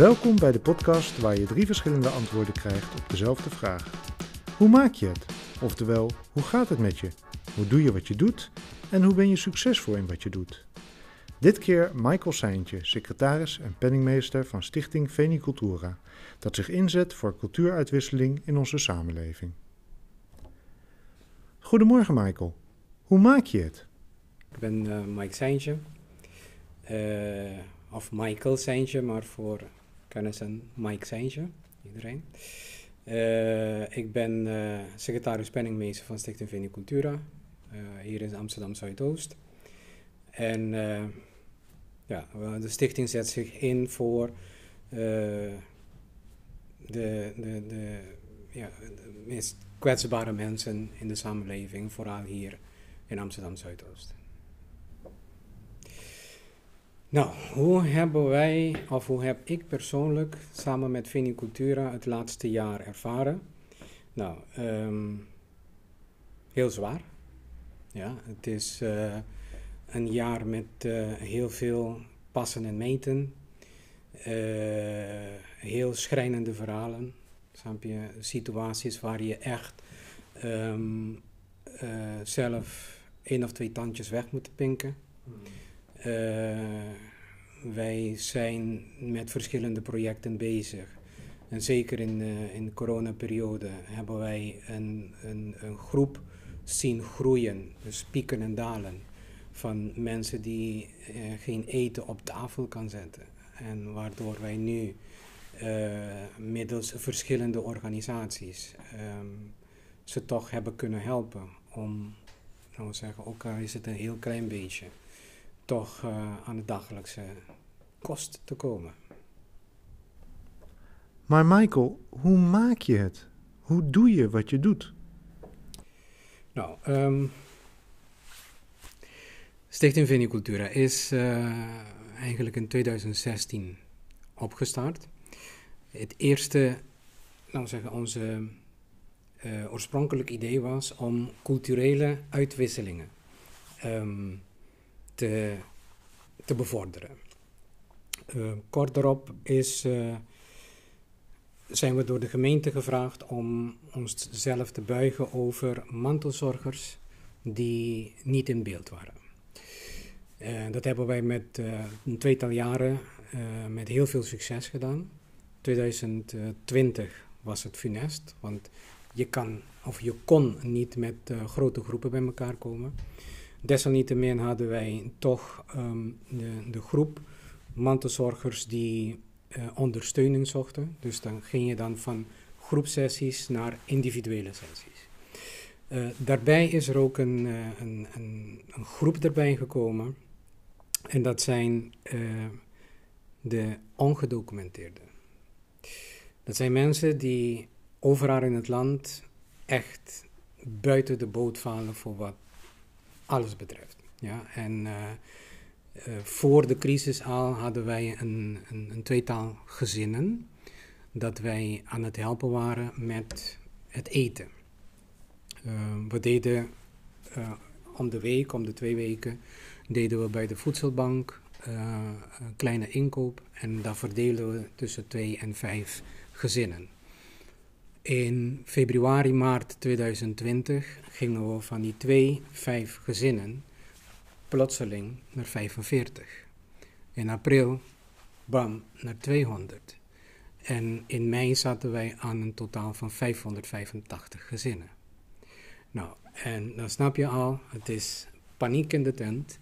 Welkom bij de podcast waar je drie verschillende antwoorden krijgt op dezelfde vraag. Hoe maak je het? Oftewel, hoe gaat het met je? Hoe doe je wat je doet? En hoe ben je succesvol in wat je doet? Dit keer Michael Seintje, secretaris en penningmeester van Stichting Venicultura, dat zich inzet voor cultuuruitwisseling in onze samenleving. Goedemorgen Michael, hoe maak je het? Ik ben uh, Mike Seintje, uh, of Michael Seintje, maar voor kennissen Mike Seintje, iedereen. Uh, ik ben secretaris penningmeester van Stichting Venicultura, hier in Amsterdam Zuidoost. En ja, de stichting zet zich in voor de, de, de, ja, de meest kwetsbare mensen in de samenleving, vooral hier in Amsterdam Zuidoost. Nou, hoe hebben wij, of hoe heb ik persoonlijk samen met Vinicultura het laatste jaar ervaren? Nou, um, heel zwaar. Ja, het is uh, een jaar met uh, heel veel passen en meten. Uh, heel schrijnende verhalen. Snap je? Situaties waar je echt uh, zelf één of twee tandjes weg moet pinken. Uh, wij zijn met verschillende projecten bezig. En zeker in, uh, in de coronaperiode hebben wij een, een, een groep zien groeien, dus pieken en dalen van mensen die uh, geen eten op tafel kan zetten. En waardoor wij nu middels verschillende organisaties um, ze toch hebben kunnen helpen om, nou zeggen, ook al is het een heel klein beetje, toch uh, aan de dagelijkse kost te komen. Maar Michael, hoe maak je het? Hoe doe je wat je doet? Nou, um, Stichting Vinicultura is uh, eigenlijk in 2016 opgestart. Het eerste, laten we zeggen, onze uh, oorspronkelijk idee was om culturele uitwisselingen um, te, te bevorderen. Uh, kort daarop is, uh, zijn we door de gemeente gevraagd om ons zelf te buigen over mantelzorgers die niet in beeld waren. Uh, dat hebben wij met een tweetal jaren met heel veel succes gedaan. 2020 was het funest, want je kan of je kon niet met grote groepen bij elkaar komen. Desalniettemin hadden wij toch um, de, de, groep mantelzorgers die uh, ondersteuning zochten. Dus dan ging je dan van groepsessies naar individuele sessies. Uh, daarbij is er ook een, een, een, een, groep erbij gekomen. En dat zijn de ongedocumenteerden. Dat zijn mensen die overal in het land echt buiten de boot vallen voor wat alles betreft. Ja? En uh, uh, voor de crisis al hadden wij een, een, een, tweetal gezinnen dat wij aan het helpen waren met het eten. Uh, we deden om de week, om de twee weken, deden we bij de voedselbank een kleine inkoop en daar verdelen we tussen twee en vijf gezinnen. In februari, maart 2020 gingen we van die twee, vijf gezinnen plotseling naar 45. In april, bam, naar 200. En in mei zaten wij aan een totaal van 585 gezinnen. Nou, en dan snap je al, het is paniek in de tent.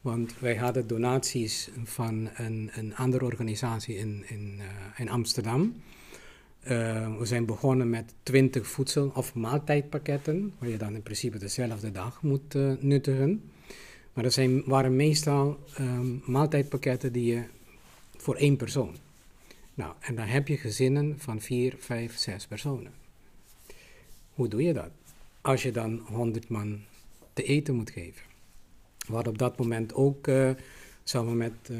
Want wij hadden donaties van een, een andere organisatie in, in, uh, in Amsterdam. Uh, we zijn begonnen met 20 voedsel- of maaltijdpakketten, waar je dan in principe dezelfde dag moet uh, nuttigen. Maar dat zijn, waren meestal um, maaltijdpakketten die je voor één persoon. Nou, en dan heb je gezinnen van 4, 5, 6 personen. Hoe doe je dat? Als je dan 100 man te eten moet geven. Hadden op dat moment ook uh, samen met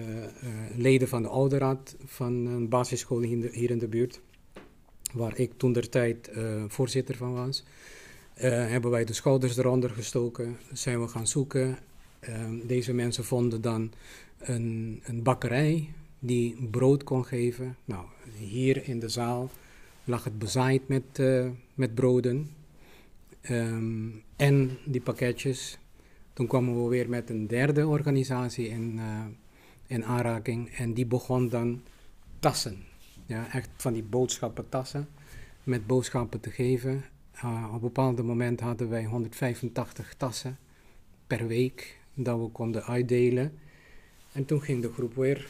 leden van de ouderraad van een basisschool hier in de buurt waar ik toen der tijd uh, voorzitter van was, uh, hebben wij de schouders eronder gestoken, zijn we gaan zoeken. Uh, deze mensen vonden dan een, een bakkerij die brood kon geven. Nou, hier in de zaal lag het bezaaid met, uh, met broden um, en die pakketjes. Toen kwamen we weer met een derde organisatie in, in aanraking en die begon dan tassen. Ja, echt van die boodschappentassen met boodschappen te geven. Uh, op een bepaald moment hadden wij 185 tassen per week dat we konden uitdelen. En toen ging de groep weer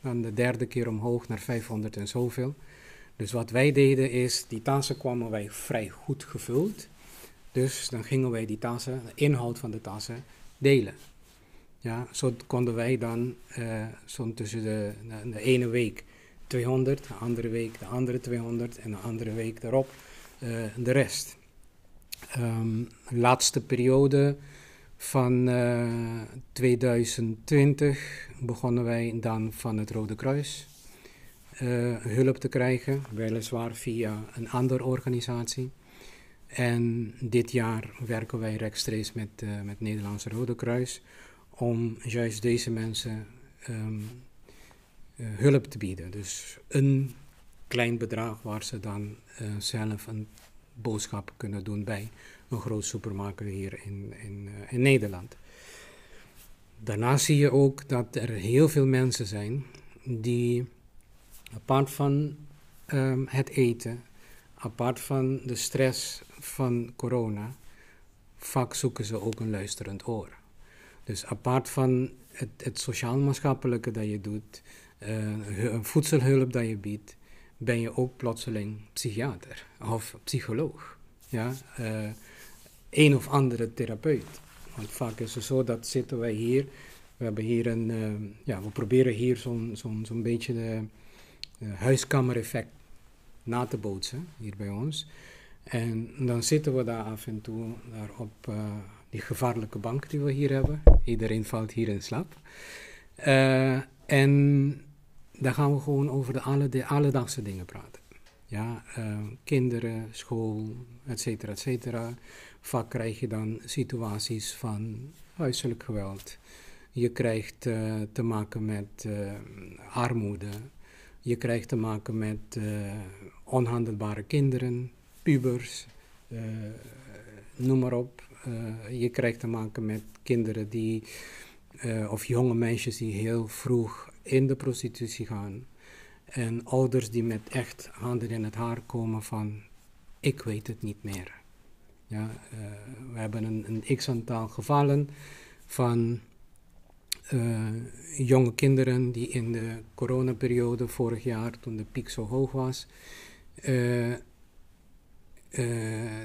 dan de derde keer omhoog naar 500 en zoveel. Dus wat wij deden is, die tassen kwamen wij vrij goed gevuld. Dus dan gingen wij die tassen, de inhoud van de tassen, delen. Ja, zo konden wij dan uh, zo tussen de, de, ene week 200, de andere week de andere 200 en de andere week daarop uh, de rest. Um, laatste periode van uh, 2020 begonnen wij dan van het Rode Kruis uh, hulp te krijgen, weliswaar via een andere organisatie. En dit jaar werken wij rechtstreeks met met Nederlandse Rode Kruis om juist deze mensen uh, hulp te bieden. Dus een klein bedrag waar ze dan zelf een boodschap kunnen doen bij een groot supermarkt hier in, in, in Nederland. Daarnaast zie je ook dat er heel veel mensen zijn die apart van um, het eten, apart van de stress van corona, vaak zoeken ze ook een luisterend oor. Dus apart van het, het sociaal-maatschappelijke dat je doet, uh, voedselhulp dat je biedt, ben je ook plotseling psychiater of psycholoog. Ja? Uh, een of andere therapeut. Want vaak is het zo dat zitten wij hier, we hebben hier een, uh, ja, we proberen hier zo'n zo'n zo'n beetje de uh, huiskamereffect na te bootsen hier bij ons. En dan zitten we daar af en toe daar op die gevaarlijke bank die we hier hebben. Iedereen valt hier in slaap. En dan gaan we gewoon over de, alle, de alledaagse dingen praten. Ja, uh, kinderen, school, et cetera, et cetera. Vaak krijg je dan situaties van huiselijk geweld. Je krijgt te maken met armoede, je krijgt te maken met onhandelbare kinderen, pubers, noem maar op. Je krijgt te maken met kinderen die, of jonge meisjes die heel vroeg in de prostitutie gaan. En ouders die met echt handen in het haar komen van, ik weet het niet meer. Ja, we hebben een, een x-aantal gevallen van uh, jonge kinderen die in de coronaperiode vorig jaar, toen de piek zo hoog was, uh,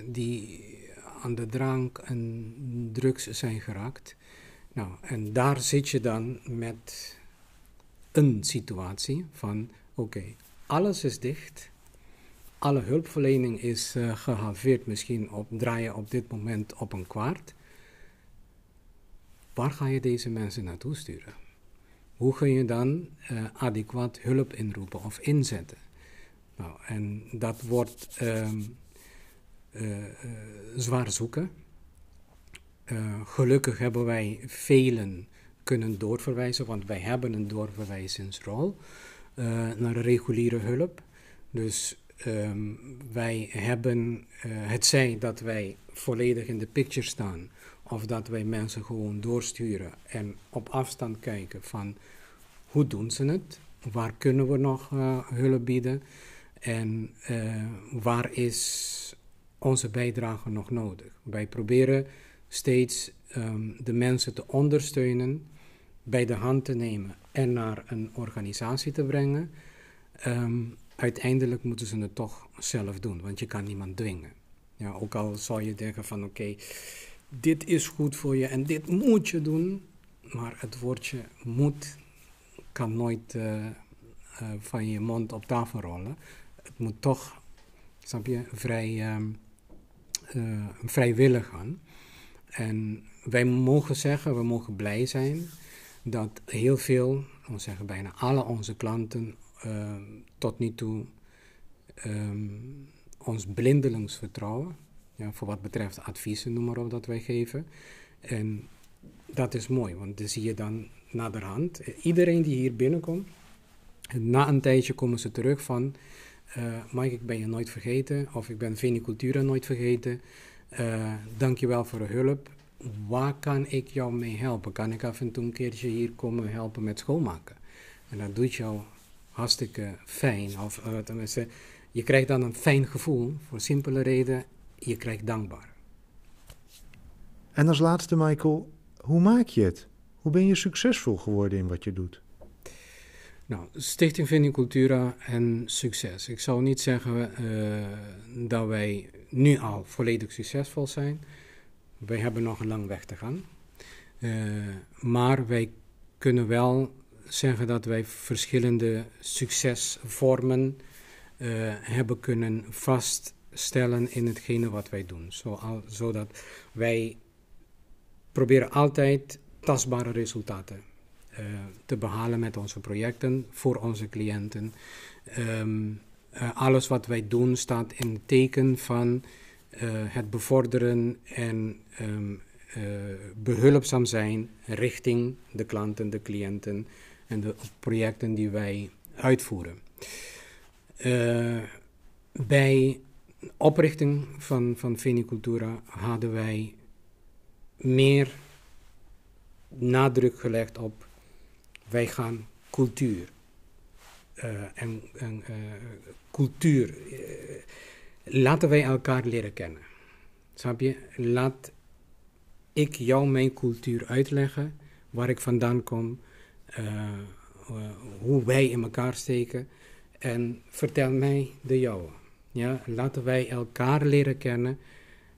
die aan de drank en drugs zijn geraakt. Nou, en daar zit je dan met een situatie van, oké, alles is dicht, alle hulpverlening is gehalveerd, misschien op, draaien op dit moment op een kwart. Waar ga je deze mensen naartoe sturen? Hoe kun je dan uh, adequaat hulp inroepen of inzetten? Nou, en dat wordt uh, uh, zwaar zoeken. gelukkig hebben wij velen kunnen doorverwijzen, want wij hebben een doorverwijzingsrol naar reguliere hulp. Dus um, wij hebben het zij dat wij volledig in de picture staan of dat wij mensen gewoon doorsturen en op afstand kijken van hoe doen ze het? Waar kunnen we nog uh, hulp bieden? En waar is onze bijdrage nog nodig? Wij proberen steeds um, de mensen te ondersteunen, bij de hand te nemen en naar een organisatie te brengen. Um, uiteindelijk moeten ze het toch zelf doen, want je kan niemand dwingen. Ja, ook al zou je denken van oké, dit is goed voor je en dit moet je doen. Maar het woordje moet kan nooit uh, uh, van je mond op tafel rollen. Het moet toch, snap je, vrij, um, uh, vrijwillig gaan. En wij mogen zeggen, we mogen blij zijn dat heel veel, we zeggen bijna alle onze klanten tot nu toe um, ons blindelings vertrouwen ja, voor wat betreft adviezen, noem maar op, dat wij geven. En dat is mooi, want dan zie je dan naderhand, iedereen die hier binnenkomt, En na een tijdje komen ze terug van, uh, Mike, ik ben je nooit vergeten, of ik ben Venicultura nooit vergeten. Uh, Dank je wel voor de hulp. Waar kan ik jou mee helpen? Kan ik af en toe een keertje hier komen helpen met schoonmaken? En dat doet jou hartstikke fijn. Of uh, tenminste, je krijgt dan een fijn gevoel, voor simpele reden, je krijgt dankbaar. En als laatste, Michael, hoe maak je het? Hoe ben je succesvol geworden in wat je doet? Nou, Stichting Vinicultura en succes. Ik zou niet zeggen uh, dat wij nu al volledig succesvol zijn. Wij hebben nog een lang weg te gaan. Uh, maar wij kunnen wel zeggen dat wij verschillende succesvormen uh, hebben kunnen vaststellen in hetgene wat wij doen. Zo, zodat wij proberen altijd tastbare resultaten uh, te behalen met onze projecten voor onze cliënten. Uh, alles wat wij doen staat in het teken van het bevorderen en um, behulpzaam zijn richting de klanten, de cliënten en de projecten die wij uitvoeren. bij oprichting van, van Vinicultura hadden wij meer nadruk gelegd op wij gaan cultuur. En, cultuur. Laten wij elkaar leren kennen. Snap je? Laat ik jou mijn cultuur uitleggen, waar ik vandaan kom, hoe wij in elkaar steken. En vertel mij de jouwe. Ja? Laten wij elkaar leren kennen,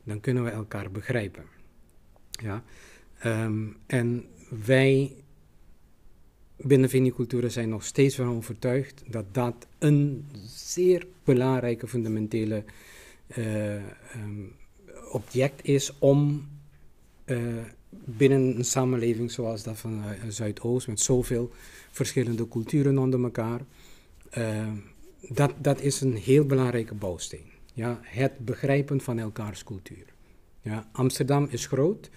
dan kunnen we elkaar begrijpen. Ja? Um, en wij binnen viniculturen zijn nog steeds van overtuigd dat dat een zeer belangrijke fundamentele uh, um, object is om uh, binnen een samenleving zoals dat van uh, Zuidoost, met zoveel verschillende culturen onder elkaar, dat, dat is een heel belangrijke bouwsteen. Ja, het begrijpen van elkaars cultuur. Ja, Amsterdam is groot,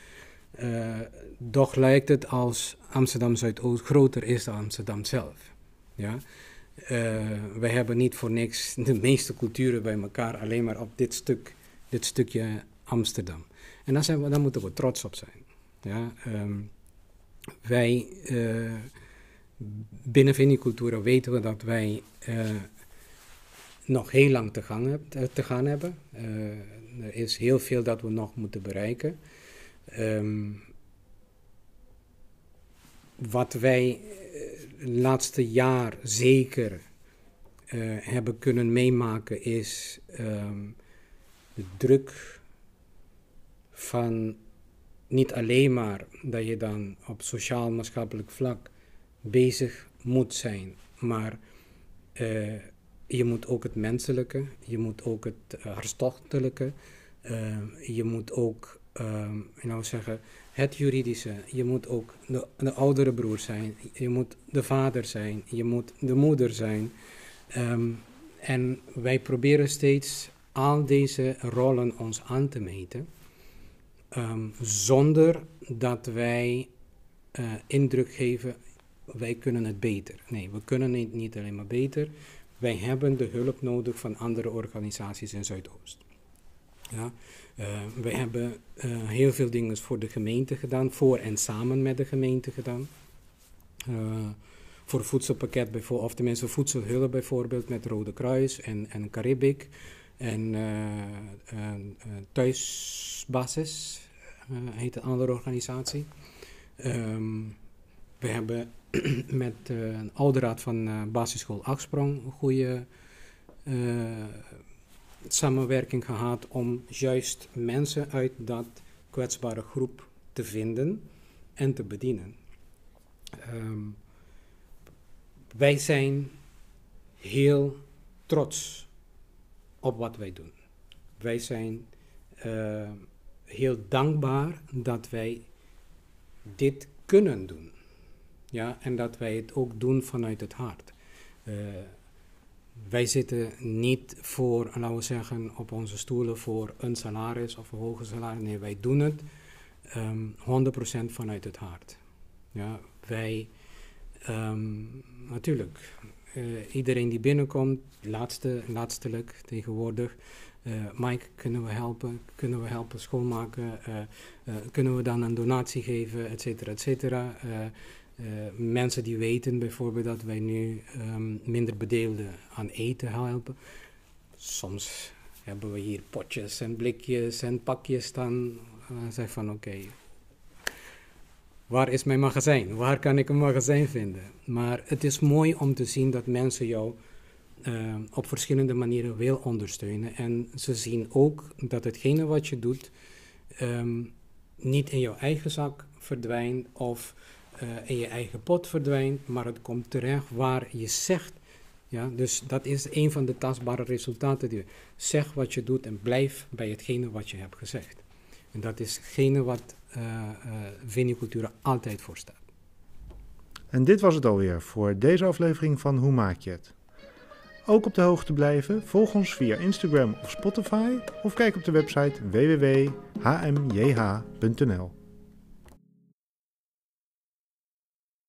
doch lijkt het als Amsterdam Zuidoost groter is dan Amsterdam zelf. Ja? Uh, wij hebben niet voor niks de meeste culturen bij elkaar, alleen maar op dit, stuk, dit stukje Amsterdam. En daar, zijn we, daar moeten we trots op zijn. Ja? Um, wij uh, binnen weten we dat wij nog heel lang te gaan, te gaan hebben. er is heel veel dat we nog moeten bereiken. Um, wat wij het laatste jaar zeker uh, hebben kunnen meemaken is um, de druk van niet alleen maar dat je dan op sociaal-maatschappelijk vlak bezig moet zijn, maar uh, je moet ook het menselijke, je moet ook het hartstochtelijke, je moet ook um, nou zeggen, het juridische. Je moet ook de, de, oudere broer zijn. Je moet de vader zijn. Je moet de moeder zijn. Um, en wij proberen steeds al deze rollen ons aan te meten. Um, zonder dat wij uh, indruk geven, wij kunnen het beter. Nee, we kunnen het niet alleen maar beter. Wij hebben de hulp nodig van andere organisaties in Zuidoost. Ja, uh, we hebben uh, heel veel dingen voor de gemeente gedaan, voor en samen met de gemeente gedaan. Uh, voor voedselpakket bijvoorbeeld, of tenminste voedselhulp bijvoorbeeld met Rode Kruis en, en Caribik. En Thuisbasis heet een andere organisatie. Um, we hebben met oude raad van basisschool Achtsprong een goede samenwerking gehad om juist mensen uit dat kwetsbare groep te vinden en te bedienen. Um, wij zijn heel trots op wat wij doen. Wij zijn uh, heel dankbaar dat wij dit kunnen doen. Ja, en dat wij het ook doen vanuit het hart. Uh, wij zitten niet voor, laten we zeggen, op onze stoelen voor een salaris of een hoger salaris. Nee, wij doen het um, ehm, 100% vanuit het hart. Ja, wij, um, natuurlijk, iedereen die binnenkomt, laatste, laatstelijk tegenwoordig, Mike, kunnen we helpen? Kunnen we helpen schoonmaken? kunnen we dan een donatie geven? Et cetera, et cetera. Mensen die weten bijvoorbeeld dat wij nu um, minder bedeelden aan eten helpen. Soms hebben we hier potjes en blikjes en pakjes staan. Uh, zeg van oké, waar is mijn magazijn? Waar kan ik een magazijn vinden? Maar het is mooi om te zien dat mensen jou uh, op verschillende manieren wil ondersteunen. En ze zien ook dat hetgene wat je doet um, niet in jouw eigen zak verdwijnt of uh, in je eigen pot verdwijnt, maar het komt terecht waar je zegt ja, dus dat is een van de tastbare resultaten. Die, zeg wat je doet en blijf bij hetgene wat je hebt gezegd. En dat is hetgene wat uh, uh, altijd voor staat. En dit was het alweer voor deze aflevering van Hoe maak je het? Ook op de hoogte blijven, volg ons via Instagram of Spotify of kijk op de website www.hmjh.nl.